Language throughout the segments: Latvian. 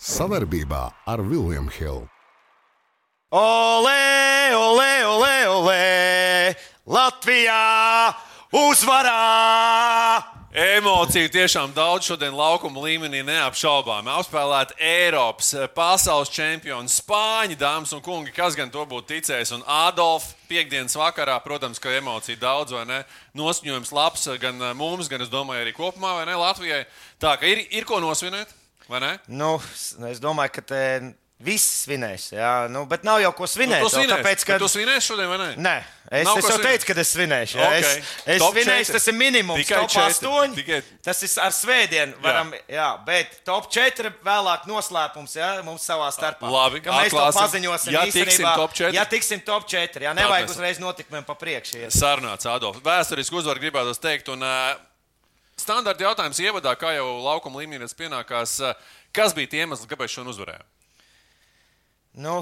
Savarbībā ar Vilniņu Hildu. Olē, olē, olē, olē! Latvijā uzvarā! Emociju tiešām daudz šodien laukuma līmenī neapšaubām. Apspēlēt Eiropas, pasaules čempionu, Spāņu dāmas un kungi, kas gan to būtu ticējis. Un Adolfs piekdienas vakarā, protams, ka emociju daudz vai ne. Nosņojums labs gan mums, gan es domāju arī kopumā, vai ne Latvijai. Tā ka ir, ir ko nosvinēt? Nu, es domāju, ka te Viss svinēs, jā, nu, bet nav jau ko svinēt. Nu, tu svinēsi, tāpēc, ka... tu svinēsi šodien, vai ne? Nē, es, Nav es jau svinēt? teicu, ka es svinēšu. Jā. Ok. Es, es Top svinēšu, četri. tas ir minimums. Tikai top četri. 8. Tikai- Tas ir ar svētdienu. Varam, jā. jā, bet top 4 vēlāk noslēpums jā, mums savā starpā. Labi, Ka mēs to atklāsim. paziņosim. Ja īstenībā. tiksim top četri. Ja tiksim top 4, jā, nevajag mēs- uzreiz notikumiem pa priekšu. Sarunāts, Adolf. Vēsturisku uzvaru gribētu teikt. Un, uh, standarta jautājums ievadā, kā jau laukuma līmenī pienākās. Uh, kas bija tie iemesli, kāpēc šodien uzvarējām? Nu,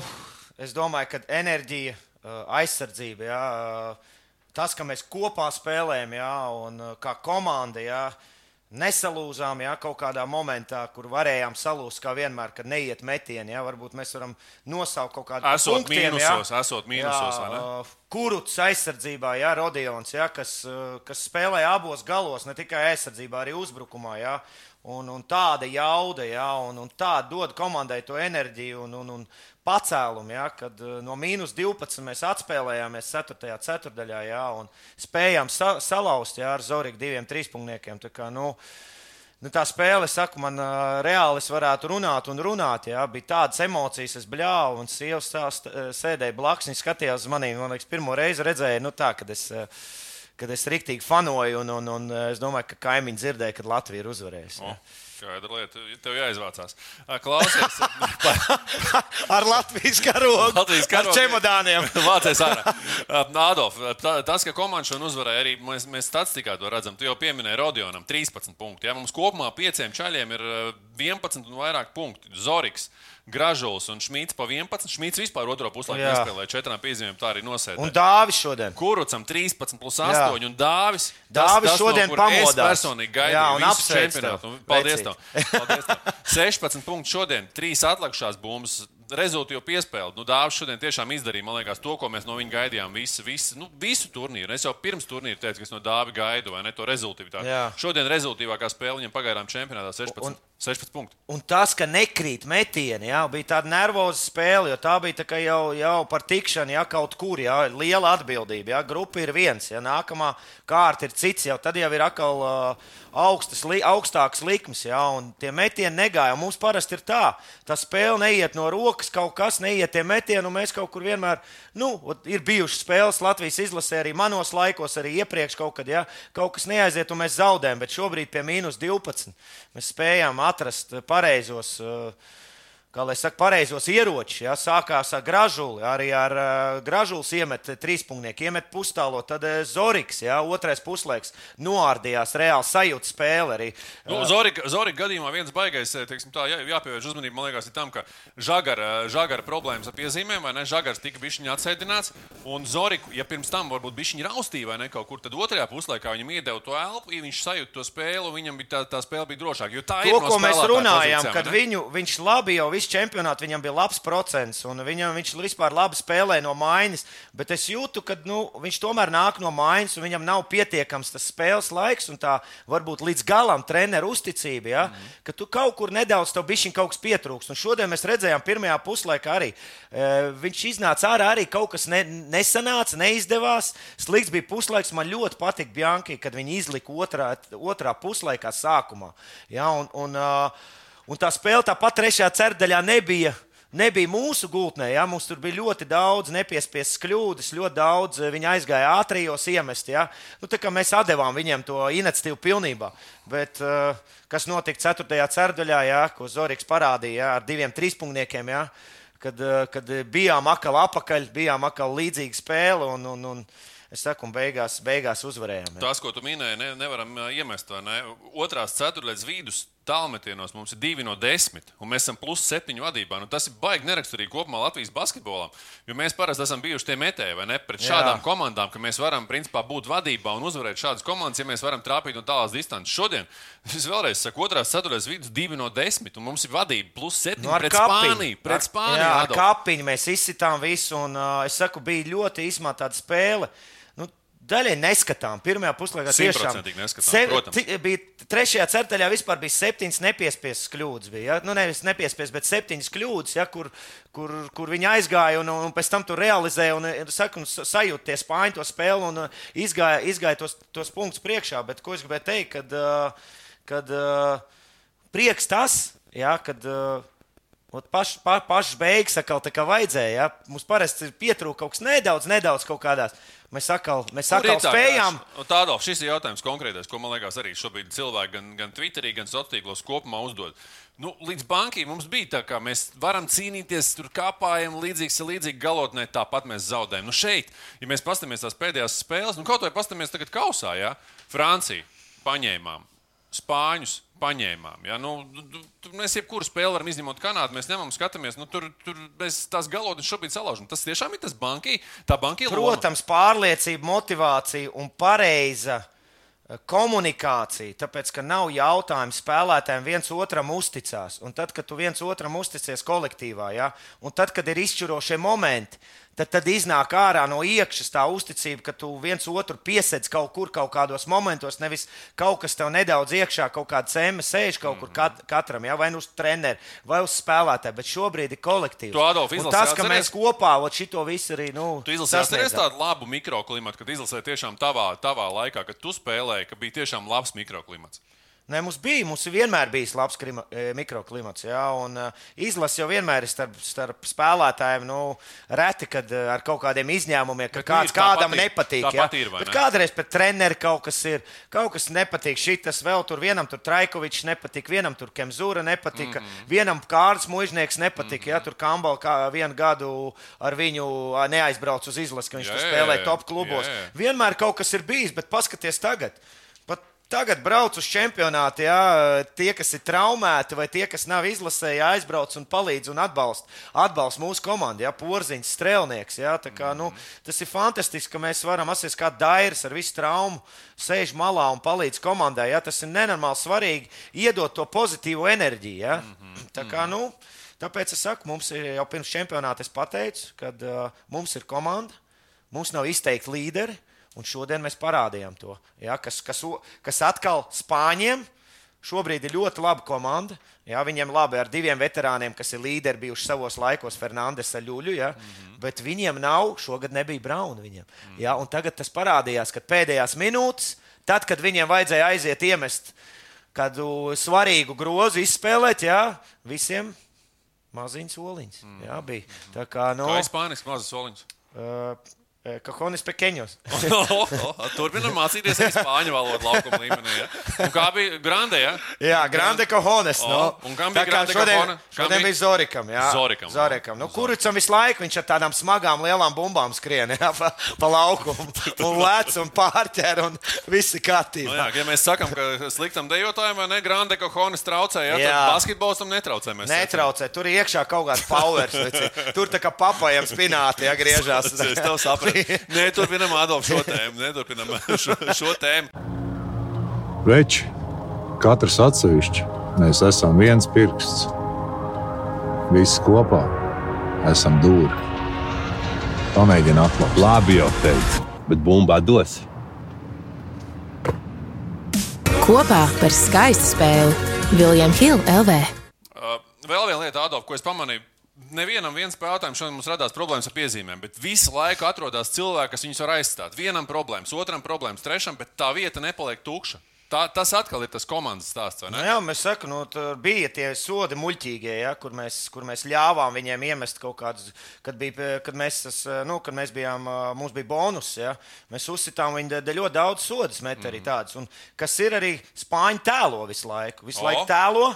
es domāju, ka enerģija, ā, aizsardzība, jā, ā, tas, ka mēs kopā spēlējam, jā, un kā komanda, jā, nesalūzām jā, kaut kādā momentā, kur varējām salūzt, kā vienmēr, kad neiet metieni. Jā, varbūt mēs varam nosaukt kaut kādu Esot punktiem, mīnusos, jā. esot mīnusos, vai ne? ā, Kuruts aizsardzībā, jā, Rodions, jā, kas, ā, kas spēlē abos galos, ne tikai aizsardzībā, arī uzbrukumā. Jā. Un, un tāda jauda, jā, un, un tā dod komandai to enerģiju un, un, un pacēlumu, jā, kad uh, no mīnus 12 mēs atspēlējāmies 4. ceturdaļā jā, un spējām sa salauzt jā, ar Zoriku diviem trīspunktiem. Tā, kā, nu, nu, tā spēle, saku, man uh, reāli varētu runāt un runāt. Jā, bija tādas emocijas, es bļāvu, un sievas tā st- sēdēja blakus, viņa skatījās uz maniem. Man liekas, pirmo reizi redzēja, nu, tā, kad es. Kad es rīktīgi fanoju, un, un, un es domāju, ka kaimiņi dzirdēja, kad Latvija ir uzvarējusi. jā. Kāda lieta, tev jāizvācās. Klausies, Ar Latvijas karogu. Latvijas karogu. Ar čemodāniem. Vācies ārā. Adolf, tas, ka komanda šodien uzvarēja, arī mēs, mēs statistikā to redzam. Tu jau pieminēji Rodionam 13 punktus. Ja? Mums kopumā pieciem čaļiem ir eh, 11 un vairāk punktu. Zoriks, Gražuls un Šmīts pa 11. Šmīts vispār otro puslaiku Jā. nespēlēja četrām piezīmēm, tā arī nosēdēja. Un Dāvis šodien. Kurucam 13 plus Jā. 8 un Dāvis. Dāvis šodien no kur Es pamodās. personīgi gaidīju Jā, un visu apsveic čempionātu. tev. Un Paldies tev. Paldies tev. 16 punktus šodien, 3 atlikušās bumbas. Rezultātu piespēlēt. Nu, Dāvis šodien tiešām izdarīja man liekas, to, ko mēs no viņa gaidījām. Visu, visu, nu, visu turnīru. Es jau pirms turnīra teicu, ka es no Dāvis gaidu, vai ne to rezultātu. Jā. Šodien rezultātīvākā spēle viņam pagaidām čempionātā 16, Un- un, 16 punkti. Un tas, ka nekrīt metieni, jā, bija tāda nervoza spēle, jo tā bija tā jau, jau par tikšanu, ja kaut kur, jā, liela atbildība. Jā, grupa ir viens, ja nākamā kārta ir cits, jau tad jau ir atkal uh, augstas, li, augstāks likmes, jā, un tie metieni negāja. Un Mums parasti ir tā, tā spēle neiet no rokas, kaut kas neiet tie metieni, un mēs kaut kur vienmēr, nu, ir bijušas spēles Latvijas izlasē arī manos laikos, arī iepriekš kaut kad, ja kaut kas neaiziet, un mēs zaudējam, bet šobrīd pie mīnus 12 mēs spējām atrast pareizos. Uh, kā lai saka, pareizos ieročus. Ja? Sākās ar gražuli, arī ar uh, gražulis iemet trīspunktnieku, iemet pustālo, tad uh, Zoriks, ja? otrais puslaiks, noārdījās reāli sajūta spēle. Arī, Nu, Zorika, Zorika gadījumā viens baigais, eh, teiksim, tā, jā, jāpievērš uzmanība, man liekas, ir tam, ka žagara, žagara problēmas ar piezīmēm, vai ne? Žagars tika bišķiņā atsēdināts, un Zoriku, ja pirms tam varbūt bišķiņa raustīja, vai ne, kaut kur, tad otrajā puslaikā viņam iedeva to elpu, ja viņš sajūta to spēli, un viņam tā, tā spēle bija drošāka. Jo tā ir To, no ko mēs runājām, kad viņu, viņš labi jau visu čempionātu, viņam bija labs procents, un viņam, viņš vispār labi spēlē no mājas. Bet es jūtu, ka nu, viņš tomēr nāk no mājas, un viņam nav pietiekams tas spēles laiks, un tā varbūt līdz galam treneru uzticība. Ja? Mm. Ka tu kaut kur nedaudz tev bišķiņ kaut kas pietrūkst. Un šodien mēs redzējām, pirmajā puslaikā arī e, viņš iznāca ārā, arī kaut kas ne, nesanāca, neizdevās. Slikts bija puslaiks. Man ļoti patika Bjanki, kad viņi izlika otrā, otrā puslaikā sākumā. Ja? Un, un, uh, un tā spēle tāpat trešajā cerdaļā nebija. Nebija mūsu gultnē, ja mums tur bija ļoti daudz nepiespiestas kļūdas, ļoti daudz eh, viņi aizgāja ātrijos iemest. Ja? Nu, tā kā mēs devām viņiem to iniciatīvu pilnībā. Bet uh, kas notika 4. cerdaļā, ja? ko Zorgs parādīja ja? ar diviem trīspunktiem, ja? kad, uh, kad bijām atkal apakaļ, bijām atkal līdzīga spēle. Un, un, un, Es saku, un beigās, beigās uzvarējām. Ja? Tas, ko tu minēji, ne, nevaram iemest. Ne? Otrās ceturtdaļas vidus tālmetienos mums ir 2 no 10, un mēs esam plus 7 vadībā. Nu, tas ir baigi neraksturīgi kopumā Latvijas basketbolam. Jo mēs parasti esam bijuši tie metēji, vai ne? Pret šādām Jā. komandām, ka mēs varam principā būt vadībā un uzvarēt šādas komandas, ja mēs varam trāpīt no tālās distances. Šodien, es vēlreiz saku, otrās ceturtās vidus 2 no 10, un mums ir vadība plus 7 nu, pret kapiņu. Spāniju. Pret Spāniju. Jā, ar kapiņu mēs izsitām visu, un uh, es saku, bija ļoti īsmā tāda spēle. Daļai neskatām. Pirmā puslaikā tiešām neskatām, se, bija. Trešajā ceturtajā vispār bija septiņas nepiespiestas kļūdas. Bija, ja? nu, nevis nepiespiestas, bet septiņas kļūdas, ja? kur, kur, kur viņi aizgāja un, un pēc tam tur realizēja un, saku, un sajūta tie spāņi to spēli un uh, izgāja, izgāja tos, tos punktus priekšā. Bet ko es gribēju teikt, kad, uh, kad uh, prieks tas, ja? kad. Pašs pa, paš beigas atkal tā kā vajadzēja. Ja? Mums parasti pietrūka kaut kas nedaudz, nedaudz kaut kādās. Mēs atkal, mēs atkal spējām. Tādā šis ir jautājums konkrētais, ko man liekas arī šobrīd cilvēki gan, gan Twitterī, gan sociālos tīklos kopumā uzdod. Nu, līdz bankai mums bija tā, ka mēs varam cīnīties, tur kāpājam, līdzīgs ir līdzīgi galotnē, tāpat mēs zaudējam. Nu, šeit, ja mēs paskatāmies tās pēdējās spēles, nu, kaut vai paskatāmies tagad kausā, ja Francija paņēmām, Spāņus paņēmām. Ja? Nu, tu, mēs jebkuru spēli varam izņemot Kanādu, mēs ņemam, skatāmies, nu, tur, tur mēs tās galotnes šobrīd salaužam. Tas tiešām ir tas banki, tā banki. Protams, pārliecība, motivācija un pareiza eh, komunikācija, tāpēc, ka nav jautājumu spēlētājiem viens otram uzticās. Un tad, kad tu viens otram uzticies kolektīvā, ja? un tad, kad ir izšķirošie momenti, tad, tad iznāk ārā no iekšas tā uzticība, ka tu viens otru piesedz kaut kur, kaut kādos momentos, nevis kaut kas tev nedaudz iekšā, kaut kāda cēma sēž kaut kur kat, katram, ja? vai nu uz treneru, vai uz spēlētāju, bet šobrīd ir kolektīvs. Tu, Adolf, tas, ka mēs kopā šito visu arī. Nu, tu izlasīji tādu labu mikroklimatu, kad izlasīji tiešām tavā, tavā laikā, kad tu spēlēji, ka bija tiešām labs mikroklimats. Nē, mums bija, mums vienmēr bijis labs klima, e, mikroklimats. Jā, un uh, izlase jau vienmēr ir starp, starp spēlētājiem. Nu, reti, kad uh, ar kaut kādiem izņēmumiem, ka kāds kādam patīk, nepatīk. Jā, ir, bet ne? kādreiz pēc treneru kaut kas ir, kaut kas nepatīk. Šitas vēl tur vienam tur Traikovičs nepatīk, vienam tur Kemzūra nepatika, mm -hmm. vienam Kārls Mužnieks nepatika. Mm -hmm. Jā, tur Kambal kā vienu gadu ar viņu neaizbrauc uz izlasi, ka viņš jā, tur spēlē top klubos. Jā, jā. Vienmēr kaut kas ir bijis, bet paskaties tagad. Tagad brauc uz čempionātu, jā, tie, kas ir traumēti, vai tie, kas nav izlasēji, aizbrauc un palīdz un atbalsta atbalst mūsu komandu. Jā, porziņš, strēlnieks. Jā, kā, nu, tas ir fantastiski, ka mēs varam asties kā dairis ar visu traumu, sēž malā un palīdz komandai. Jā, tas ir nenormāli svarīgi iedot to pozitīvo enerģiju. Jā. Tā kā, nu, tāpēc es saku, mums ir jau pirms čempionāta es pateicu, ka uh, mums ir komanda, mums nav izteikti līderi. Un šodien mēs parādījām to, ja, kas, kas, kas atkal Spāņiem šobrīd ir ļoti laba komanda. Ja, viņiem labi ar diviem veterāniem, kas ir līderi bijuši savos laikos, Fernandes ar Ļuļu, ja, mm -hmm. bet viņiem nav, šogad nebija Brauna. Viņiem, mm -hmm. ja, un tagad tas parādījās, kad pēdējās minūtes, tad, kad viņiem vajadzēja aiziet iemest kādu svarīgu grozu izspēlēt, ja, visiem maziņš soliņš. Mm -hmm. Ja, bija. Tā kā, no, kā spāniski mazs soliņš? Uh, Kahonis pequeņos. Turpinām mācīties arī spāņu valodu laukuma līmenī. Ja? Un kā bija Grande? Ja? Jā, Grande Kahonis. No. Un kam bija Grande šodien, Kahona? Šodien bija Zorikam. Jā. Zorikam. Zorikam. Nu, Kuricam visu laiku viņš ar tādām smagām lielām bumbām skrien ja, pa, pa laukumu. Un lēc un pārķer un visi kārtībā. No, jā, ja mēs sakam, ka sliktam dejotājam ne, Grande Kahonis traucē, ja, jā. tad basketbols tam netraucē. Netraucē. Tur iekšā kaut kāds powers. Tur tā kā papajam spināti, ja griežās. Neturpinām Adolfu šo tēmu. Neturpinām šo, šo tēmu. Veči, katrs atsevišķi, mēs esam viens pirksts. Visi kopā esam dūri. Pamēģini atklāt. Labi jau teicu, bet bumbā dos. Kopā par skaistu spēli Viljams Hilde LV. Uh, vēl viena lieta, Adolf, ko es pamanīju nevienam viens jautājums šodien mums radās problēmas ar piezīmēm, bet visu laiku atrodas cilvēki, kas viņus var aizstāt. Vienam problēmas, otram problēmas, trešam, bet tā vieta nepaliek tukša. Tā, tas atkal ir tas komandas stāsts. Nu, jā, mēs sakām, nu, tur bija tie sodi muļķīgie, ja, kur, mēs, kur mēs ļāvām viņiem iemest kaut kādus, kad, bija, kad, mēs, tas, nu, kad mēs bijām, mums bija bonus. Ja, mēs uzsitām viņu ļoti daudz sodus, met arī mhm. tādus. Un, kas ir arī spāņu tēlo visu laiku. Visu oh. laiku tēlo,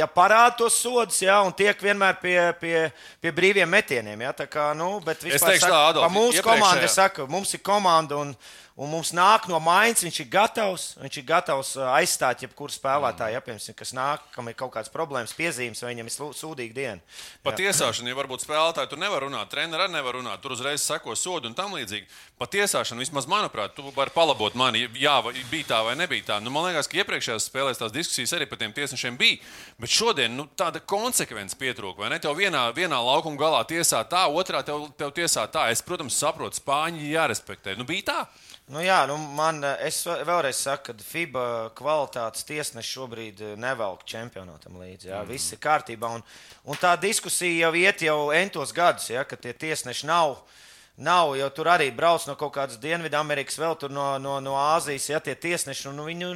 ja parāda tos sodus, ja, un tiek vienmēr pie, pie, pie brīviem metieniem. Ja, tā kā, nu, bet vispār, es teikšu, tā, Adolf, mūsu komanda, saka, mums ir komanda. Un, un mums nāk no maiņas, viņš ir gatavs. Viņš ir gatavs uh, aizstāt jebkuru spēlētāju, ja, piemēram, kas nāk, kam ir kaut kādas problēmas, piezīmes, vai viņam ir sūdīga diena. Par tiesāšanu, ja varbūt spēlētāji tur nevar runāt, treneris arī nevar runāt, tur uzreiz seko sodu un tam līdzīgi. Par tiesāšanu, vismaz manuprāt, tu vari palabot mani, jā, vai bija tā vai nebija tā. Nu, man liekas, ka iepriekšējās spēlēs tās diskusijas arī par tiem tiesnešiem bija. Bet šodien nu, tāda konsekvence pietrūka. Vai ne? Tev vienā, vienā laukuma galā tiesā tā, otrā tev, tev tiesā tā. Es, protams, saprotu, spāņi jārespektē. Nu, bija tā. Nu, jā, nu man, es vēlreiz saku, ka FIBA kvalitātes tiesneši šobrīd eh, nevelk čempionātam līdzi. Jā, mm. Viss ir kārtībā. Un, un tā diskusija jau iet jau entos gadus, ja, ka tie tiesneši nav. Nav, jo tur arī brauc no kaut kādas Dienvidamerikas, vēl tur no, no, no Āzijas, ja tie tiesneši. Nu, viņu,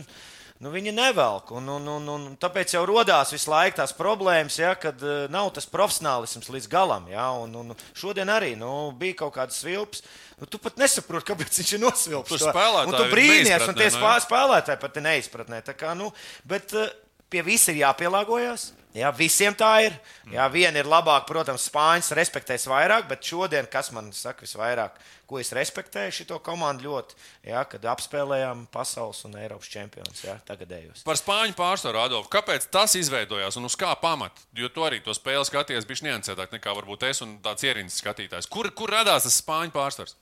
nu, viņi nevelk. Un, un, un, un tāpēc jau radās visu laiku tās problēmas, ja, kad uh, nav tas profesionālisms līdz galam. Ja, un, un šodien arī nu, bija kaut kāds svilps. Nu, tu pat nesaproti, kāpēc viņš ir nosvilpis. Tur to. spēlētāji Un tu brīnīties, un tie nu, spēlētāji pat neizpratnē. Tā Kā, nu, bet uh, pie visa ir jāpielāgojas. Jā, visiem tā ir. Jā, viena ir labāka, protams, spāņus respektēs vairāk, bet šodien, kas man saka visvairāk, ko es respektēju šo komandu ļoti, jā, kad apspēlējām pasaules un Eiropas čempionus tagadējos. Par spāņu pārstāvu Adolfu. Kāpēc tas izveidojās un uz kā pamata? Jo tu arī to spēli skaties, bija niansētāk nekā varbūt es un tāds ierīnas skatītājs. Kur, kur radās tas spāņu pārstāvs?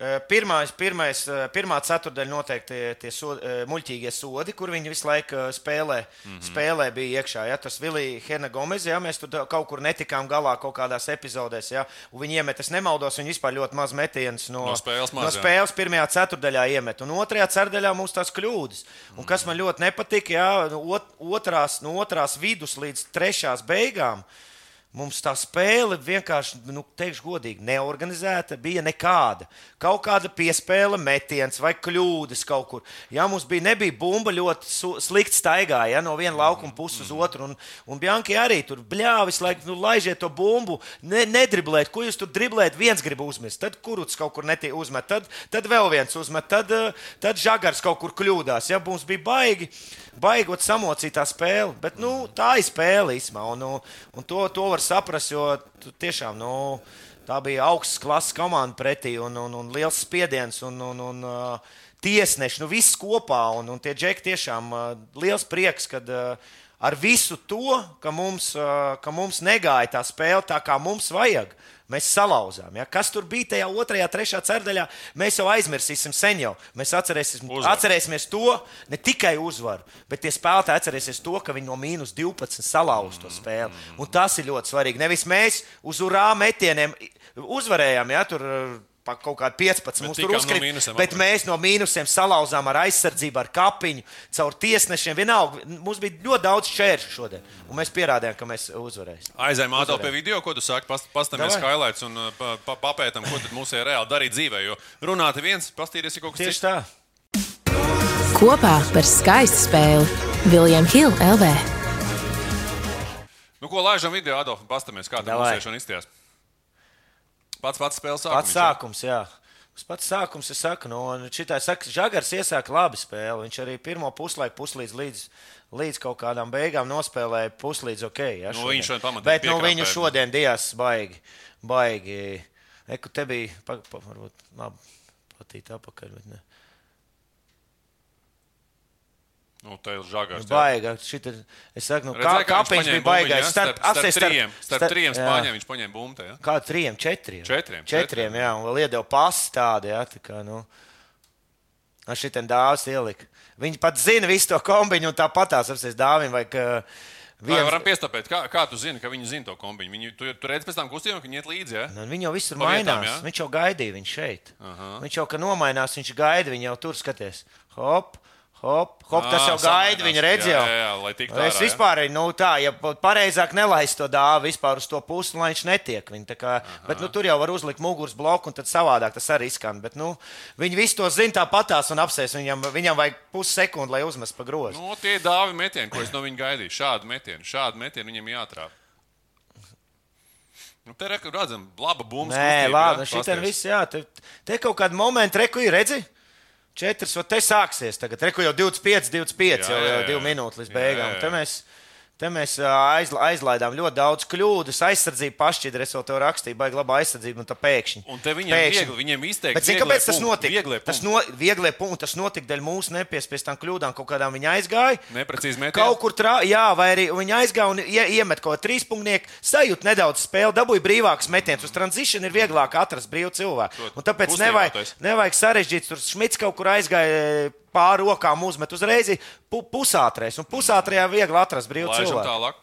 Eh, Pirmais, pirmais, eh, pirmā ceturdaļa noteikti tie, tie so, eh, muļķīgie sodi, kur viņi visu laiku spēlē, mm -hmm. spēlē bija iekšā. Ja? Tas Vilija Hena Gomez, ja mēs tur kaut kur netikām galā kaut kādās epizodēs, ja? un viņi iemet, es nemaldos, viņi vispār ļoti maz metienus no, No spēles maz, no spēles pirmajā ceturdaļā iemet, un otrajā ceturdaļā mums tās kļūdas. Un kas man ļoti nepatika, ja? no ot- otrās, no otrās vidus līdz trešās beigām. Mums tā spēle vienkārši, nu, teikšu godīgi, neorganizēta, bija nekāda. Kaut kāda piespēle, metiens vai kļūdas kaut kur. Jā, mums bija, nebija bumba ļoti slikti staigāja ja, no viena laukuma puses uz otru. Un, un Bjanki arī tur bļāvis, lai nu, laižiet to bumbu, ne, nedriblēt. Ko jūs tur driblējat? Viens grib uzmest, tad kurts kaut kur netiek uzmet, tad, tad vēl viens uzmet, tad, tad žagars kaut kur kļūdās. Ja, mums bija baigi, baigot samocītā spēle. Bet nu, tā ir spēle īstenībā. Un, un to, to var saprast, jo tiešām nu, tā bija augsts klases komanda pretī un, un, un liels spiediens. Un, un, un, uh, Tiesneši, nu viss kopā, un, un tie džeki tiešām uh, liels prieks, kad uh, ar visu to, ka mums, uh, ka mums negāja tā spēle tā, kā mums vajag, mēs salauzām. Ja? Kas tur bija tajā otrajā, trešajā ceturdaļā, mēs jau aizmirsīsim sen jau. Mēs atcerēsim, atcerēsimies to, ne tikai uzvaru, bet tie spēlētāji atcerēsies to, ka viņi no mīnus 12 salauz to spēli. Un tas ir ļoti svarīgi. Nevis mēs uz urā metieniem uzvarējām, ja tur pa kaut kādu 15 Bet mums tur no uzkrīt, mīnusiem bet atpakaļ. mēs no mīnusiem salauzām ar aizsardzību, ar kapiņu, caur tiesnešiem. Vienalga, mums bija ļoti daudz šķēršu šodien, un mēs pierādījām, ka mēs uzvarēsim. Aizējām ātrāk pie video, ko tu saki, pastāmies highlights un uh, pa, pa, papētām, ko tad mums ir reāli darīt dzīvē. Jo runāt ir viens, pastīties ir kaut kas Tieši cits. tā. Kopā par skaistu spēli Viljams Hilde LV. Nu, ko laižam video, Adolf, un pastāmies, kā tā Davai. mūsēšana izties. Pats pats spēles sākums. Pats sākums, jā. Tas pats sākums, es saku, nu, un šitā saka, Žagars iesāka labi spēli. Viņš arī pirmo puslaiku puslīdz līdz, līdz kaut kādām beigām nospēlēja puslīdz ok. Ja, Nu, viņš šodien pamatīgi Bet nu, viņu šodien dijas baigi. baigi. Eku te bija, pa, pa, varbūt labi, patīt apakaļ, bet ne. Nu, te ir žagars. jā. Baiga. Šita, es saku, nu, kā, Redzēji, kā viņš kāpēc paņēma bija bumbiņu, ja? Starp, starp, apsies trījiem, starp trījiem spāņiem viņš paņēma bumbu. Ja? Kā trījiem, četriem? Četriem, četriem četriem. jā, un vēl iedeva pasi tādu, jā, tā kā, nu. Ar šitiem dāvas ielika. Viņi pat zina visu to kombiņu un tāpatās apsies dāvim, vai ka Vai viens... varam piestāpēt, kā, kā tu zini, ka viņi zina to kombiņu? Viņi, tu, tu redz pēc tam kustībām, ka viņi iet līdzi. Ja? Nu, Viņi jau visur Pa vietām, mainās. jā? Viņš jau gaidīja viņu šeit. Aha. Viņš jau, ka nomainās, viņš gaida viņu jau tur skaties. Hop, Hop, hop, tas ah, jau gaida, viņa redzēja. Jā, jā, jā, lai tik tālu. Nu, es ārā, vispār, jā. nu tā, ja pareizāk nelaistu to dāvu vispār uz to pusi, nu, lai viņš netiek. Viņa, kā, Aha. bet nu, tur jau var uzlikt muguras bloku, un tad savādāk tas arī skan. Bet nu, viņi visu to zina tāpatās un apsēs. Viņam, viņam vajag pusi sekundi, lai uzmest pa grozu. Nu, tie ir dāvi metieni, ko es no viņa gaidīju. Šādu metienu, šādu metienu viņam jātrāp. Nu, te redzam, laba bumba. Nē, labi, šī te viss, jā. Te, te kaut kāda momenta, reku ir redzējis. 4, vai te sāksies tagad? Reku jau 25, 25, jā, jau, jau 2 minūtes līdz beigām. Jā, jā. Te mēs Te mēs aizla- aizlaidām ļoti daudz kļūdas. Aizsardzība pašķidra, es vēl to rakstīju, baigi laba aizsardzība, un tā pēkšņi. Un te viņiem pēkšņi. viegli, viņiem izteikti. Bet vieglie kāpēc tas punkti, notika? Vieglie tas, punkti. no, vieglie punkti, tas notika dēļ mūsu nepiespiestām kļūdām, kaut kādām viņa aizgāja. Neprecīzi metieni. Kaut kur trā, jā, vai arī viņa aizgāja un ie, iemet kaut ko trīspunktu, sajūt nedaudz spēli, dabūja brīvākus metienus. Uz tranzīciju ir vieglāk atrast brīvu cilvēku. Un tāpēc nevajag, nevajag sarežģīt. Tur Šmits kaut kur aizgāja pāri rokām, uzmet uzreiz pu, pusātrēs. Un pusātrējā viegli atrast brīvu Laižam cilvēku. tālāk.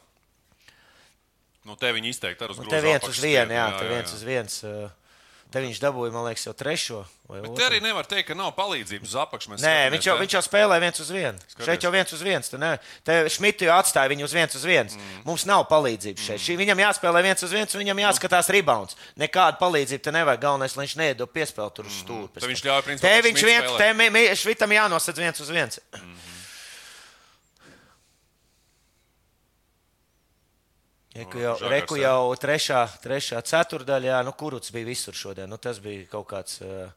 Nu, te viņi izteikti ar uz Un grūzu. te viens uz vienu, jā, apakšspiedu, te viens uz viens. uh, Te viņš dabūja, man liekas, jau trešo. te arī nevar teikt, ka nav palīdzības uz apakšu. Nē, skatāmies viņš jau, viņš jau spēlē viens uz vienu. Skaties. Šeit jau viens uz viens. tu ne? Te Šmitu jau atstāja viņu uz viens uz viens. Mm. Mums nav palīdzības šeit. Mm. Viņam jāspēlē viens uz viens, un viņam jāskatās rebounds. Nekāda palīdzība te nevajag. Galvenais, lai viņš neiedod piespēli tur uz stūra. Te viņš ļauj, principā, Te viņš viens, te mi- mi- Švitam jānosedz viens uz viens. Reku jau, Žagars, reku jā. jau trešā, trešā ceturdaļā, nu, kurus bija visur šodien. Nu, tas bija kaut kāds. Uh,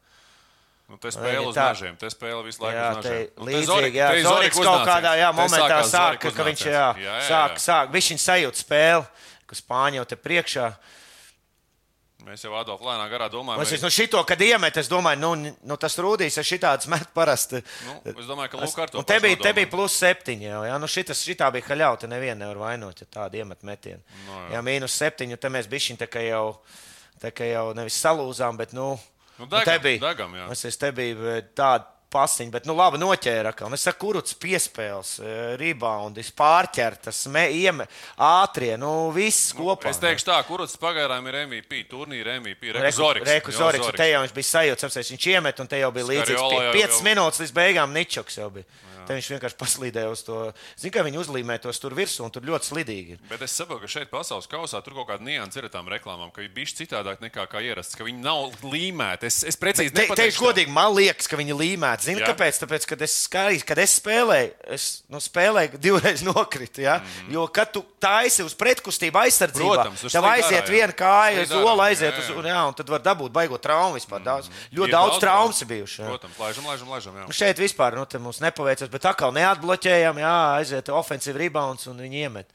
Nu, te spēle uz tā. nažiem, te spēle visu laiku Jā, te. Nu, līdzīgi, Zorik- jā, te Zoriks kaut kādā jā, momentā sākās sāk, ka, viņš uznācies. jā, Jā, jā, sāk, jā. sāk, viņš sajūt spēli, ka Spāņi jau te priekšā. Mēs jau Adolf lēnā garā domājam. Es arī- nu šito, kad iemet, es domāju, nu, nu tas rūdīs, ja šitāds met parasti. Nu, es domāju, ka Luka ar to te bija, te bija plus septiņi jau, jā, nu šitas, šitā bija haļauta, nevienu nevar vainot, ja tādu iemet metienu. No, jā. jā. mīnus septiņi, te mēs bišķiņ tā kā jau, tā kā jau nevis salūzām, bet, nu, Nu, nu, te degam, bija, degam, jā. es, es te bija eh, tāda pasiņa, bet, nu, labi noķēra, un es saku, kuruts piespēles, eh, reboundis, pārķertas, me, ieme, ātrie, nu, viss kopā. Es teikšu tā, kurus pagaidām ir MVP, turnīra MVP. Reku Reku Zoriks. Reku Jā, te jau viņš bija sajūts, apsveic, viņš iemet, un te jau bija līdzīgs. Skariola jau- 5 jau- minūtes līdz beigām Ničoks jau bija. Te viņš vienkārši paslīdēja uz to. Zinu, ka viņi uzlīmē tos tur virsū, un tur ļoti slidīgi ir. Bet es saprotu, ka šeit pasaules kausā tur kaut kāda nianses ir tām reklāmām, ka viņi bija citādāk nekā kā ierasts, ka viņi nav līmēti. Es, es precīzi Te, nepateikšu teikšu godīgi, man liekas, ka viņi līmēti. Zini, Jā. kāpēc? Tāpēc, kad es skaidrs, kad es spēlēju, es nu, spēlēju divreiz nokritu. Ja? Mm. Jo, kad tu taisi uz pretkustību aizsardzībā, Protams, tev aiziet jā. viena kāja, uz olu ārā, aiziet, jā, uz, jā. un, jā, un tad var dabūt baigot traumu vispār. Daudz, ļoti Ir daudz daudz traumas bijušas. Protams, laižam, laižam, laižam. Šeit vispār nu, te mums nepaveicās, bet atkal neatbloķējām, jā, aiziet ofensīvi rebounds un viņi iemet.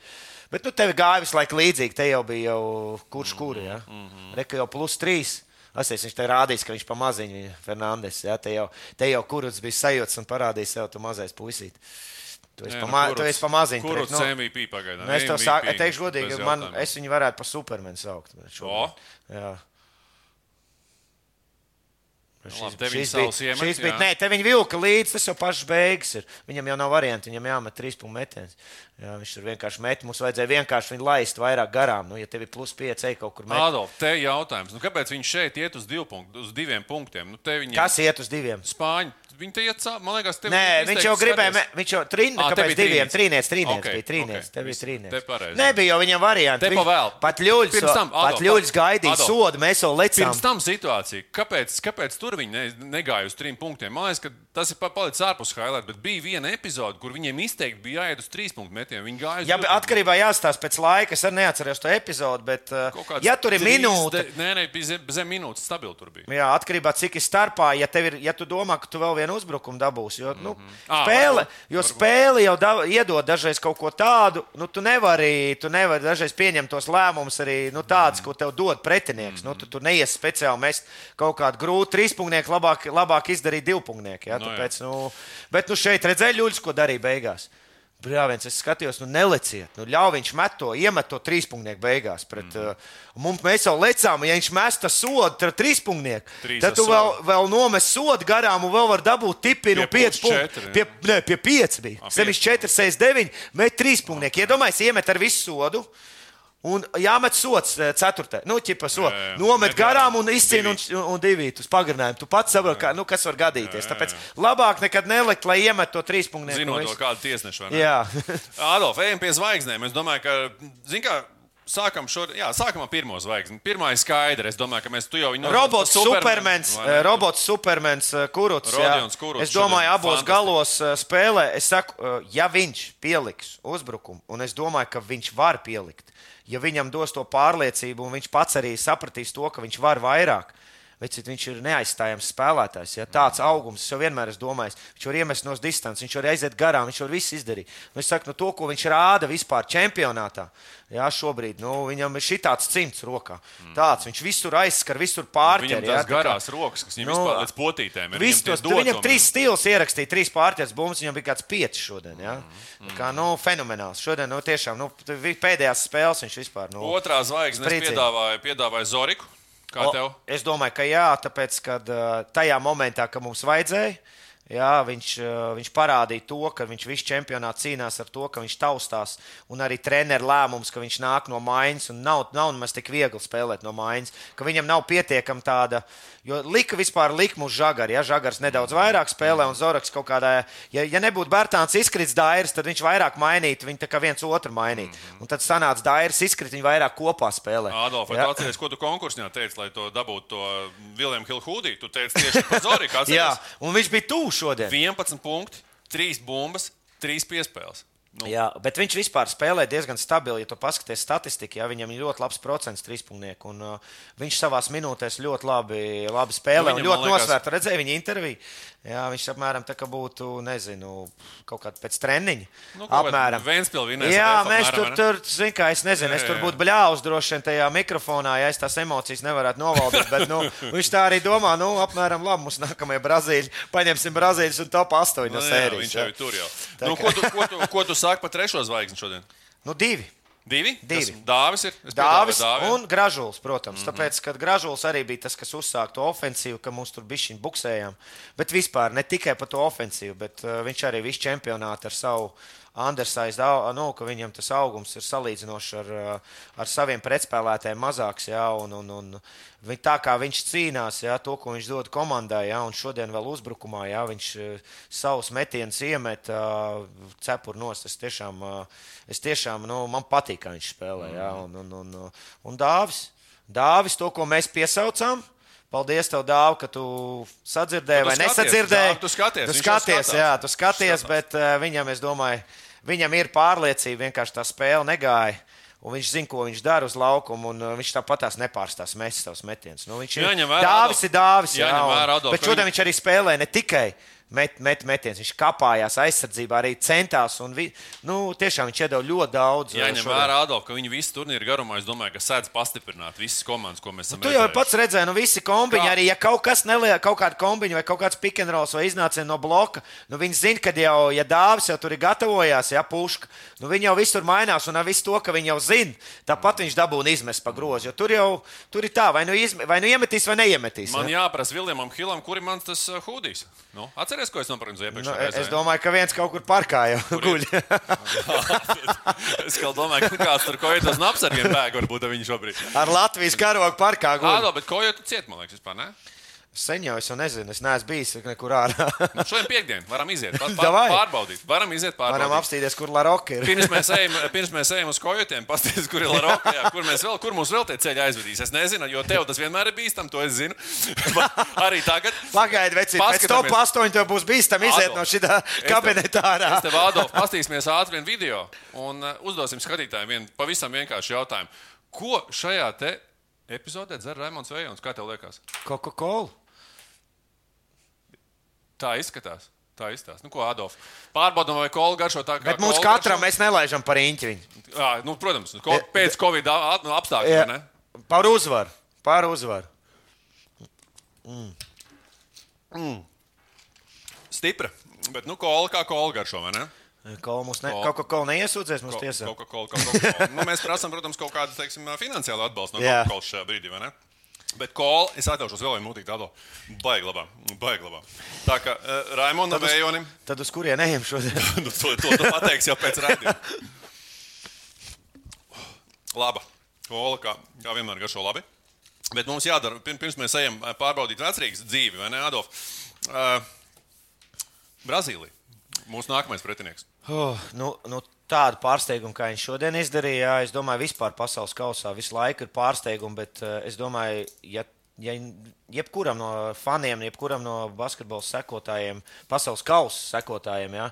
Bet nu, tev gāja visu laiku līdzīgi, te jau bija jau kurš kur, jā. Mm -hmm. Reka jau plus trīs. Asies, viņš te rādīs, ka viņš pamaziņš ir Fernandes. Jā, te jau, te jau kurus bija sajūts un parādījis sev, tu mazais puisīt. Tu esi, Nē, pama, nu, tu kurus- pamaziņš. Nu, MVP pagaidām? nu, es tev saku, es teikšu godīgi, man, es viņu varētu par supermenu saukt. Jā. Nu, labi, Šis viņi bija, šis bija, nē, te viņi vilka līdzi, tas jau pašs beigas ir. Viņam jau nav variantu, viņam jāmet trīs punktu metiens. Jā, viņš tur vienkārši met, mums vajadzēja vienkārši viņu laist vairāk garām. Nu, ja tev ir plus pieci, ej kaut kur met. Adolf, te jautājums. Nu, kāpēc viņš šeit iet uz, divu punktu, uz diviem punktiem? Nu, viņi Kas iet uz diviem? Spāņi. Viņi te iet. Man liekas, te Nē, viņš jau gribēja, me, viņš jau trīnīja, te kāpēc diviem? trīnieks. Trīnieks, trīnieks Ok, bija trīnieks, ok, te bija trīnieks. te pareizi. Nebija jau viņam variantu. Te pa Viņš- vēl. Pat ļuļs, Pirms tam, pat Adolf, ļuļs gaidīja sodu, mēs jau lecām. Pirms tam situācija, kāpēc, kāpēc tur viņi ne, negāja uz trim punktiem? Man liekas, ka tas ir pa- palicis ārpus highlight, bet bija viena epizode, kur viņiem izteikti bija jāiet uz trīs punktu metienu. Viņi gāja uz Jā, bet atkarībā jāstāsta pēc laika. Es arī neatceros to epizodu, bet, kāds ja tur ir trīs minūte, de- Nē, nē, bija zem, zem minūtes stabili tur bija. Jā, atkarībā cik ir starpā. Ja, ir, ja tu domā, ka tu vēl vienu uzbrukumu dabūsi, jo, nu, Ā, spēle, varbūt, jo spēle jau da, iedod dažreiz kaut ko tādu, nu, tu nevari, tu nevari dažreiz pieņemt tos lēmumus arī nu, tādus, ko tev dod pretinieks. Nu, tu tur neies speciāli mest kaut kādu grūtu trīspunktu, labāk, labāk izdarīt divpunktu. Ja, Nu, jā. tāpēc, nu, bet nu, šeit redzēja ļuļus, ko darīja beigās. Brāviens, es skatījos, nu, neleciet. Nu, ļauj viņš met to, iemet to trīspunktu beigās. Pret, mm. uh, mums, mēs jau lecām, ja viņš met to sodu, tad trīspunktu. Trīs Tad tu vēl, vēl nomes sodu garām un vēl var dabūt tipinu Pie 5 plus punktus. Pie, ne, pie 5 bija. Ā, Sevišķi pieci. 4, 6, 9, met 3 punktus. Iedomājieties, iemet ar visu sodu. Un jāmet sots, eh, ceturtajā. Nu, ķipa sodu. Jā, jā. Nomet Met garām un izcīna un, un, divi uz pagarinājumu. Tu pats saproti, kā- nu, kas var gadīties. Tāpēc labāk nekad nelikt, lai iemet to trīs punktu. Zinot to kādu tiesnešu. ne? Jā. Adolf, ejam pie zvaigznēm. Es domāju, ka, zin kā, sākam, šo, jā, sākam ar pirmo zvaigzni. Pirmā ir skaidra. Es domāju, ka mēs tu jau viņu Robots, supermens, eh, robots, supermens, eh, kuruts. jā. Rodions Kuruts Es domāju, abos fantastiski. galos spēlē. Es saku, ja viņš pieliks uzbrukumu, un es domāju, ka viņš var pielikt, ja viņam dos to pārliecību, un viņš pats arī sapratīs to, ka viņš var vairāk. Vecīt, viņš ir neaizstājams spēlētājs. Ja? Tāds augums, es jau vienmēr esmu domājis, viņš var iemest no distances, viņš var aiziet garām, viņš var visu izdarīt. Nu, es saku, nu, to, ko viņš rāda vispār čempionātā, jā, šobrīd nu, viņam ir šī tāds cimds rokā. Tāds, viņš visur aizskar, visur pārķer. Viņam tās garās rokas, kas viņam Nu, vispār līdz potītēm ir. Viss Viņam viņam trīs stils ierakstīja, trīs pārķers bumbas, viņam bija kāds pieci šodien. Ja? Mm, Tā Kā, nu, fenomenāls. Šodien nu, tiešām nu, pēdējās spēles viņš vispār. Nu, Otrā zvaigznes piedāvāja, piedāvāja Zoriku. Kā O, tev? Es domāju, ka jā, tāpēc, ka tajā momentā, kad mums vajadzēja, jā, viņš, uh, viņš parādīja to, ka viņš visu čempionātu cīnās ar to, ka viņš taustās. Un arī treneru lēmums, ka viņš nāk no mājas un nav, nav nemaz tik viegli spēlēt no mājas, ka viņam nav pietiekama tāda. Jo lika vispār likuma uz žagaru. Ja žagars nedaudz vairāk spēlē un Zoraks kaut kādā, ja, ja nebūtu Bērtāns izkrits dairis, tad viņš vairāk mainītu, viņi tā kā viens otru mainītu. Un tad sanāca dairis izkrit, viņi vairāk kopā spēlē. Adolf, vai Ja. atceries, ko tu konkursā teici, lai to dabūtu to Vilnius Hilhūdī? Tu teici tieši par Zoriku. Jā, un viņš bija tuvu šodien. 11 punkti, 3 bumbas, 3 piespēles. Nu, Jā, bet viņš vispār spēlē diezgan stabili. Ja tu paskaties statistiku, ja viņam ir ļoti labs procents trīspunktu, un uh, viņš savā minūtēs ļoti labi, labi spēlē. Viņam, ļoti liekas- nosvērta. Redzēju viņa interviju. Jā, viņš apmēram tā kā būtu, nezinu, kaut kāda pēc treniņa. Nu, apmēram. Ventspils vinēs Jā, mēs apmēram, tur, tur zin, kā, es nezinu, es Jā, tur jā. būtu bļāvis droši vien tajā mikrofonā, ja es tās emocijas nevarētu novaldīt. Bet nu, viņš tā arī domā, nu, apmēram, labi, mums nākamie Brazīļi, paņemsim Brazīļus un top 8 no Nu, jā, sērijas. viņš jā. jau ir tur jau. Nu, ko, tu, ko, tu, ko tu saki par trešo zvaigzni šodien? Nu, divi. Divi? Divi. Kas, Dāvis ir. Dāvis Dāvi. un Gražulis, protams. Mm -hmm. Tāpēc, kad Gražulis arī bija tas, kas uzsāka to ofensīvu, ka mums tur bija šī buksējām. Bet vispār ne tikai par to ofensīvu, bet uh, viņš arī visu čempionātu ar savu au- nu, ka viņam tas augums ir salīdzinoši ar, uh, ar saviem pretspēlētājiem mazāks. Jā, un, un, un tā kā viņš cīnās, jā, to, ko viņš dod komandai, jā, un šodien vēl uzbrukumā, jā, viņš uh, savus metienus iemet uh, cepur nost. Es tiešām, es tiešām nu, man patīk, kā viņš spēlē. Jā, un, un, un, un, un Dāvis, Dāvis, to, ko mēs piesaucām. Paldies, tev, Dāv, ka tu sadzirdēji vai nesadzirdēji. Tu skaties, tu skaties, jā, tu skaties, bet uh, viņam, es domāju, viņam ir pārliecība, vienkārši tā spēle negāja. Un viņš zina, ko viņš dara uz laukuma, un uh, viņš tāpat tās nepārstās mest savus metienus. Nu, viņš ir Dāvis, ir Dāvis. Jā, Jāņem un- bet šodien viņš arī spēlē ne tikai met, met, metienus, viņš kāpājās aizsardzībā, arī centās. Un, vi, nu, tiešām viņš iedeva ļoti daudz. uh, Jāņem šodien. vērā, Adolf, ka viņi visu turnīru garumā, es domāju, ka sēdz pastiprināt visas komandas, ko mēs esam Tu jau redzējuši. pats redzēji, nu visi kombiņi, Kā? arī ja kaut kas neliek, kaut kāda kombiņa vai kaut kāds pikantrols vai iznāciens no bloka, nu viņi zina, ka jau, ja dāvis jau tur ir gatavojās, ja puška, nu viņi jau visur mainās un ar visu to, ka viņi jau zina, tāpat viņš dabūna izmest pa grozu. Jo tur jau tur ir tā, vai nu, izme, vai nu iemetīs, vai neiemetīs. Man ja? jāprasa Viljamam Hilam, kur ir mans tas uh, hūdijs. Nu, atceries, ko es nopirku iepriekšējā Nu, reizē? es domāju, ka viens kaut kur parkā jau guļ. es domāju, ka kāds tur kaut kādā apsargiem bēg, varbūt viņi šobrīd. Ar Latvijas karogu parkā guļ. Ādo, bet ko jau tu ciet, man liekas, vispār, ne? Sen jau es jau nezinu, es neesmu bijis nekur ārā. Nu, šodien piekdien varam iziet, pār, pār, pārbaudīt. Varam iziet Varam pārbaudīt. apstīties, kur Laroka ir. Pirms mēs, ejam, pirms mēs ejam uz kojotiem, paskatieties, kur ir Laroka, jā, kur, vēl, kur mums vēl tie ceļi aizvedīs. Es nezinu, jo tev tas vienmēr ir bīstami, to es zinu. Arī tagad. Pagaidi, veci, pēc top Paskatāmies. 8 tev būs bīstam iziet no šī kabineta ārā. Es tev, Ādolf, pastīsimies ātri vienu video un uh, uzdosim skatītājiem vienu pavisam vienkāršu jautājumu. Ko šajā te epizodē dzer Raimons Vējons? Kā tev liekas? Coca-Cola. Tā izskatās. Tā izskatās. Nu, ko, Adolf? Pārbaudām, vai kola garšo tā, kā Bet mums katram garšo? mēs nelaižam par īņķi. Jā, nu, protams, nu, ko, pēc Covid ap- nu, apstākļiem. Vai ne? Par uzvaru. Par uzvaru. Stipra. Bet, nu, kola kā kola garšo, vai ne? Kola mums ne, Kola. Coca-Cola neiesūdzēs mums tiesā. Coca-Cola, Coca-Cola. nu, mēs prasām, protams, kaut kādu teiksim, finansiālu atbalstu no. Coca-Cola šajā brīdī, vai ne? Bet kola, es atļaušos vēl vienu mūtīgu tādu baigi labā. Baigi labā. Tā kā uh, Raimonda Vējonim, Tad uz kurien ejam šodien? nu, to, to, to pateiks jau pēc rādījuma. Laba. Kola, kā, kā vienmēr garšo labi. Bet mums jādara, pir- pirms mēs ejam ā, pārbaudīt vecrīgas dzīvi, vai ne, Adolf? Uh, Brazīlija. Mūsu nākamais pretinieks. Oh, nu, nu, tādu pārsteigumu, kā viņš šodien izdarīja, jā, es domāju, vispār pasaules kausā visu laiku ir pārsteigumi, bet uh, es domāju, ja, ja jebkuram no faniem, jebkuram no basketbola sekotājiem, pasaules kausa sekotājiem, jā,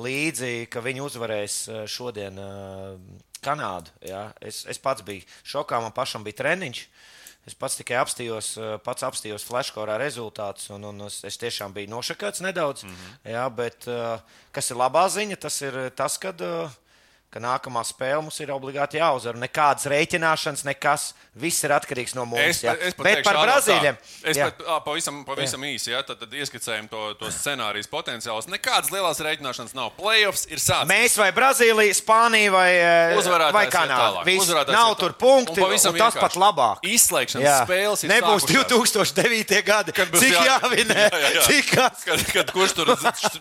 līdzi, ka viņi uzvarēs eh, šodien uh, Kanādu. Jā. Es, es pats biju šokā, man pašam bija treniņš. Es pats tikai apstījos, eh, pats apstījos flashkorā rezultātus, un, un es, es tiešām biju nošakāts nedaudz. Mm -hmm. jā, bet uh, kas ir labā ziņa, tas ir tas, ka. Uh, ka nākamā spēle mums ir obligāti jāuzvar. Nekādas rēķināšanas, nekas. Viss ir atkarīgs no mums. Es, jā. es Bet par Brazīļiem. Es jā. pat, ā, pavisam, pavisam īsi ja, tad, tad ieskicējam to, to scenārijas potenciālus. Nekādas lielas rēķināšanas nav. Playoffs ir sācies. Mēs vai Brazīlija, Spānija vai, Uzvarētājs vai Kanāda. nav tur punkti, Un pavisam un tas vienkārši. pat labāk. Izslēgšanas Jā. spēles ir Nebūs sākušās. 2009. gada, Kad būs cik jā- jāvinē. Jā, jā, jā. Cik? Kad, kad kurš tur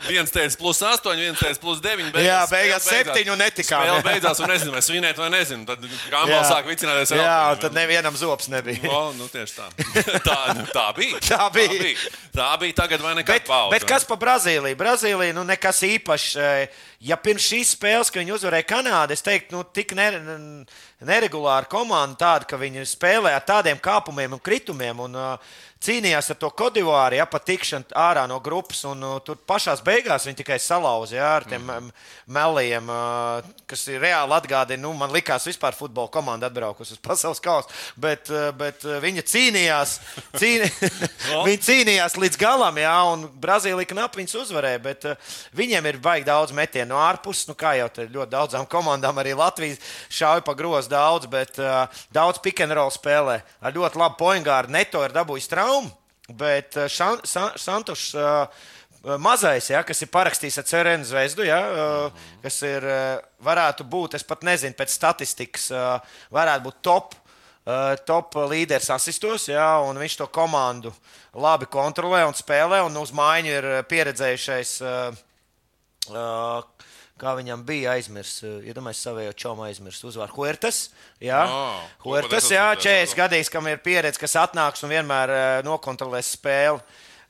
viens teica, plus 8, viens teica, plus 9. Jā, beigās septiņi un netikām, Spēle beidzās, un nezinu, vai svinēt vai nezinu. Tad Gambals sāk vicināties. Jā, un tad nevienam zops nebija. O, nu, tieši tā. Tā, nu, tā bija. Tā bija. Tā bija tagad vai nekad Bet, pauze. bet kas par Brazīliju? Brazīlija, nu, nekas īpašs. eh, Ja pirms šīs spēles, kad viņi uzvarēja Kanādu, es teiktu, nu, tik ne, neregulāra komanda, tāda, ka viņi spēlē ar tādiem kāpumiem un kritumiem un uh, cīnījās ar to kodivāru, ja pat tikšanu ārā no grupas. Un, uh, tur pašā beigās viņi tikai salauza ja, ar tiem mm. meliem, uh, kas ir reāli atgādina. Nu, man likās, vispār futbola komanda atbraukusi uz pasaules kausa, bet, uh, bet uh, viņa cīnījās, cīni... viņi cīnījās līdz galam, ja, un Brazīlija knapi viņus uzvarēja. Bet, uh, viņiem ir baigi daudz metienu no ārpuses, nu, kā jau ļoti daudzām komandām, arī Latvijas šauja pa grozu daudz, bet uh, daudz pick and roll spēlē. Ar ļoti labu poingāru neto ir dabūjis traumu, bet uh, Šan, San, Santušs. Uh, Mazais, ja, kas ir parakstījis ar Cerēnu zvezdu, ja, kas ir, varētu būt, es pat nezinu, pēc statistikas, varētu būt top top līderis asistos, jā, un viņš to komandu labi kontrolē un spēlē. Un uz mājiņu ir pieredzējušais, uh, kā viņam bija aizmirsts. Iedomājieties, savējo čomu aizmirst uzvārdu. Huertas, jā, Ā, Huertas, jā, tas ir? 40 gadīgs, kam ir pieredze, kas atnāks un vienmēr uh, nokontrolēs spēli.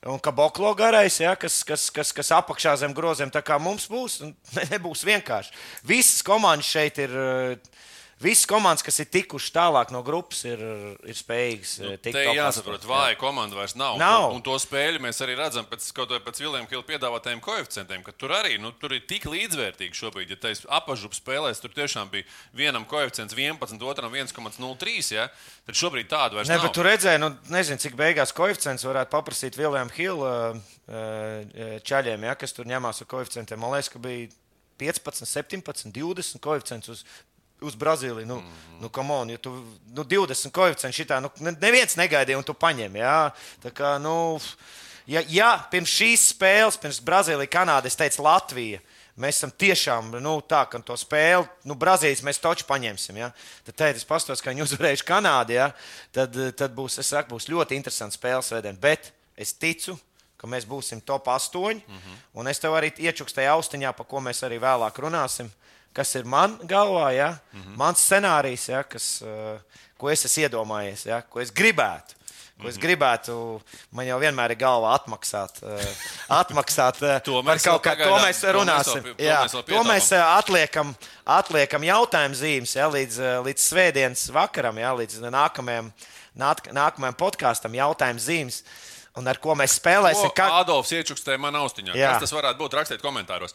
Un kā Boklo garais, ja, kas, kas, kas, kas apakšā zem groziem, tā kā mums būs, nebūs vienkārši. Visas komandas šeit ir. uh, Visas komandas, kas ir tikušas tālāk no grupas, ir, ir spējīgas nu, tikt Te top jāsaprot, vāja komanda vairs nav. Nav. Un, un to spēļu mēs arī redzam pēc, pēc Viljama Hilda piedāvātajiem koeficientiem, ka tur arī nu, tur ir tik līdzvērtīgi šobrīd. Ja tais apažup spēlēs, tur tiešām bija vienam koeficients 11, otram 1,03. Ja? Tad šobrīd tādu vairs Ne, nav. bet tu redzēji, nu, nezinu, cik beigās koeficients varētu paprasīt Viljamam Hilda čaļiem, ja, kas tur ņemās ar koeficientiem. Man liekas, ka bija 15, 17, 20 koeficients uz, uz Brazīliju. Nu, mm. nu, come on, ja tu nu, 20 koeficients šitā, nu, ne- neviens negaidīja un tu paņem. Jā. Tā kā, nu, ja, ja pirms šīs spēles, pirms Brazīlija, Kanāda, es teicu Latvija. Mēs esam tiešām nu, tā, ka to spēli, nu, Brazīlijas mēs taču paņemsim. Ja? Tad, es pastos, ka viņi uzvarējuši Kanādu, ja? tad, tad būs, es saku, būs ļoti interesants spēles vedien. Bet es ticu, ka mēs būsim top 8. Mm -hmm. Un es tev arī iečukstēju austiņā, par ko mēs arī vēlāk runāsim. Kas ir man galvā, ja? mm -hmm. mans scenārijs, ja? kas, uh, ko es esmu iedomājies, ja? ko es gribētu. Ko es gribētu, man jau vienmēr ir galvā atmaksāt. Uh, atmaksāt uh, To mēs kaut kā, to pagaidām- mēs to mēs runāsim. to Jā, mēs to mēs pietāpām. uh, atliekam, atliekam jautājumu zīmes ja, līdz, līdz svētdienas vakaram, ja, līdz nākamajam, nāk, nākamajam podkāstam jautājumu zīmes. Un ar ko mēs spēlēsim? Ko Adolfs iečukstēja man austiņā. Jā. Kas tas varētu būt? Rakstiet komentāros.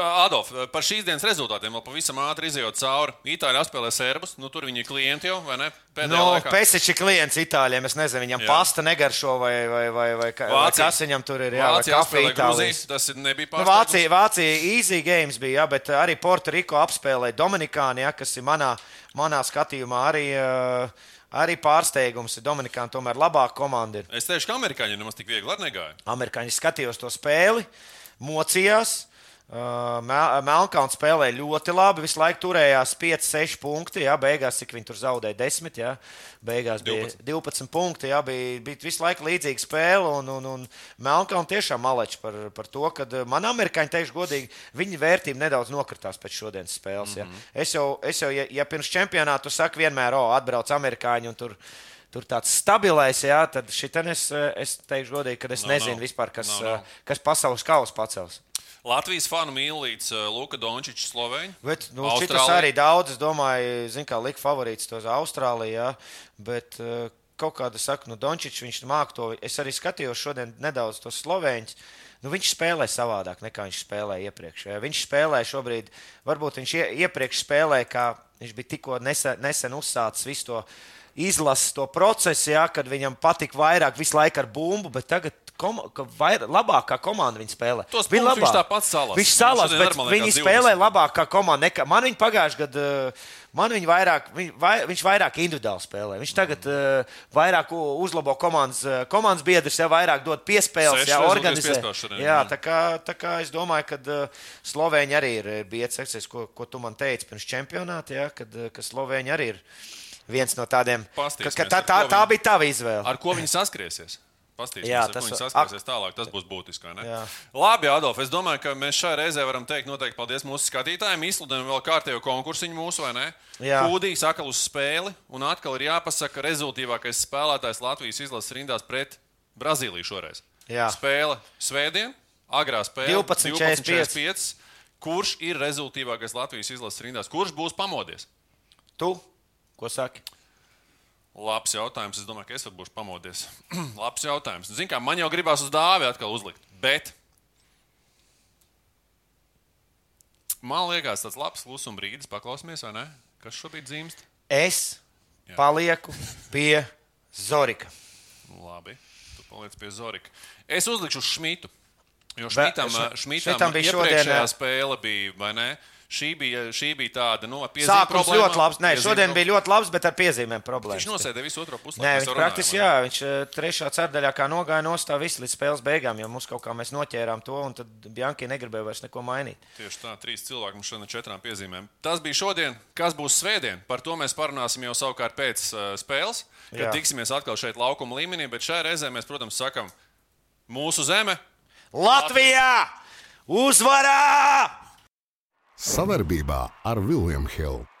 Adolf, par šīs dienas rezultātiem vēl pavisam ātri izjūt cauri. Itāļi apspēlē serbus, nu tur viņi ir klienti jau, vai ne? Pēdējā. Pēciņš ir klients Itālijam. Es nezinu, viņam Jā. pasta negaršo vai, vai, vai, vai, vai kas viņam tur ir. Jā, Vācija apspēlē. Grūziju, tas nebija Nu, pārsteigums. Vācija, Vācija easy games bija, jā, bet arī Puertoriko apspēlēja Dominikānu, jā, kas ir manā, manā skatījumā arī, uh, arī pārsteigums. Dominikāna tomēr labāka komanda ir. Es teikšu, ka amerikāņi nemaz tik viegli negāja. Amerikāņi skatījos to spēli, mocījās. Mel- Melnkalns spēlēja ļoti labi. Visu laiku turējās 5-6 punkti. Jā, beigās, cik viņi tur zaudēja 10. Jā, beigās bija 12, 12 punkti. Jā, bija, bija visu laiku līdzīga spēle. Un, un, un Melnkalns tiešām maleč par, par to, ka man amerikāņi teikšu godīgi, viņa vērtība nedaudz nokritās pēc šodienas spēles. Mm -hmm. Es jau, es jau ja, ja pirms čempionāta saku vienmēr, o, atbrauc amerikāņi un tur. Tur tāds stabilais, jā, tad šitien es, es teikšu godīgi, ka es Nav, nezinu nav. vispār, kas, nav. eh, kas pasaules kausa pacels. Latvijas fanu mīlīts uh, Luka Dončičs, Slovēņa. Bet nu, šitas arī daudz, es domāju, zin, kā lika favorīts tos Austrālijā. Bet, uh, kaut kāda saka, nu, Dončičs, viņš māk to. Es arī skatījos šodien nedaudz tos slovēņus. Nu, viņš spēlē savādāk nekā viņš spēlēja iepriekš. Viņš spēlē šobrīd, varbūt viņš ie, iepriekš spēlēja, kā viņš bija tikko nesen, nesen uzsācis visu to izlases to procesu, ja, kad viņam patika vairāk visu laiku ar bumbu, bet tagad kom, vair, labākā komanda viņa spēlē. Tos viņa labāk. viņš tāpat salas. Viņš salas, bet viņi spēlē labāk kā komanda. Nekā, man viņa pagājušajā gadā, man viņa vairāk, viņ, vai, viņš vairāk individuāli spēlē. Viņš tagad uh, vairāk uzlabo komandas, komandas biedrus, jau vairāk dod piespēles, jau organizē. Jā, tā kā, tā kā es domāju, ka uh, Slovēņi arī ir bijis, ko, ko tu man teici pirms čempionāta, ja, kad, ka Slovēņi arī ir viens no tādiem. Ka, ka tā, tā, tā bija tava izvēle. Ar ko viņi saskrēsies? Jā, tas ir saskars tālāk. Tas būs būtiski. Labi, Adolf. Es domāju, ka mēs šai reizē varam teikt noteikti paldies mūsu skatītājiem. Izsludinām vēl kārtējo konkursiņu mūsu, vai ne? Kūdīs atkal uz spēli. Un atkal ir jāpasaka rezultīvākais spēlētājs Latvijas izlases rindās pret Brazīliju šoreiz. Jā. Spēle svētdien, agrā spēle 12.45. Kurš ir rezultīvākais Latvijas izlases rindās? Kurš būs pamodies? Tu, ko saki? Labs jautājums. Es domāju, ka es būšu pamodies. Labs jautājums. Ziniet, kā man jau gribās uz dāvi atkal uzlikt. Bet man liekas, tas labs klusuma brīdis. Paklausīsimies, vai ne? Kas šobrīd dzimst? Es Jā. palieku pie Zorika. Labi, tu paliec pie Zorika. Es uzlikšu uz Šmitu. Jo Šmitam, Bet, šmitam, šmitam bija šodien, spēle, bija, vai ne? Šī bija, šī bija tāda no, nu, piezīmēm. Sākums problēma, ļoti labs. Nē, šodien bija ļoti labs, bet ar piezīmēm problēmas. Viņš nosēdēja visu otro pusi. Nē, viņš praktiski, jā, viņš eh, trešā ceturdaļā kā nogāja nostā visu līdz spēles beigām, jo mums kaut kā mēs noķērām to, un tad Bjanki negribēja vairs neko mainīt. Tieši tā, trīs cilvēki mums šodien četrām piezīmēm. Tas bija šodien, kas būs svētdien. Par to mēs parunāsim jau savukārt pēc uh, spēles, kad jā. tiksimies atkal šeit laukuma līmenī, bet šajā reizē mēs, protams, sakam, mūsu zeme Latvijā! Uzvarā! Savarbībā ar Vilniņu Hildu.